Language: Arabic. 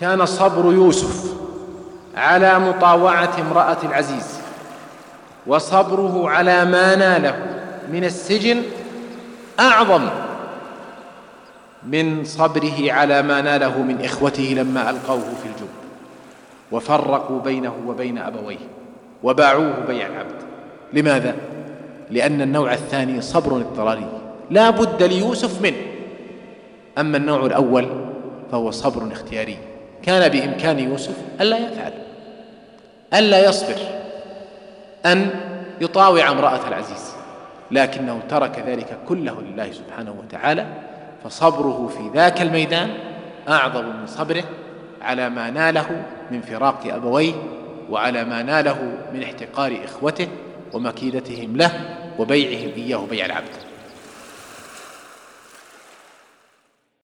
كان صبر يوسف على مطاوعة امرأة العزيز وصبره على ما ناله من السجن أعظم من صبره على ما ناله من إخوته لما ألقوه في الجب وفرقوا بينه وبين أبويه وباعوه بيع العبد لماذا؟ لأن النوع الثاني صبر اضطراري لا بد ليوسف منه أما النوع الأول فهو صبر اختياري كان بإمكان يوسف ألا يفعل ألا يصبر أن يطاوع امرأة العزيز لكنه ترك ذلك كله لله سبحانه وتعالى فصبره في ذاك الميدان أعظم من صبره على ما ناله من فراق أبويه وعلى ما ناله من احتقار إخوته ومكيدتهم له وبيعهم إياه بيع العبد.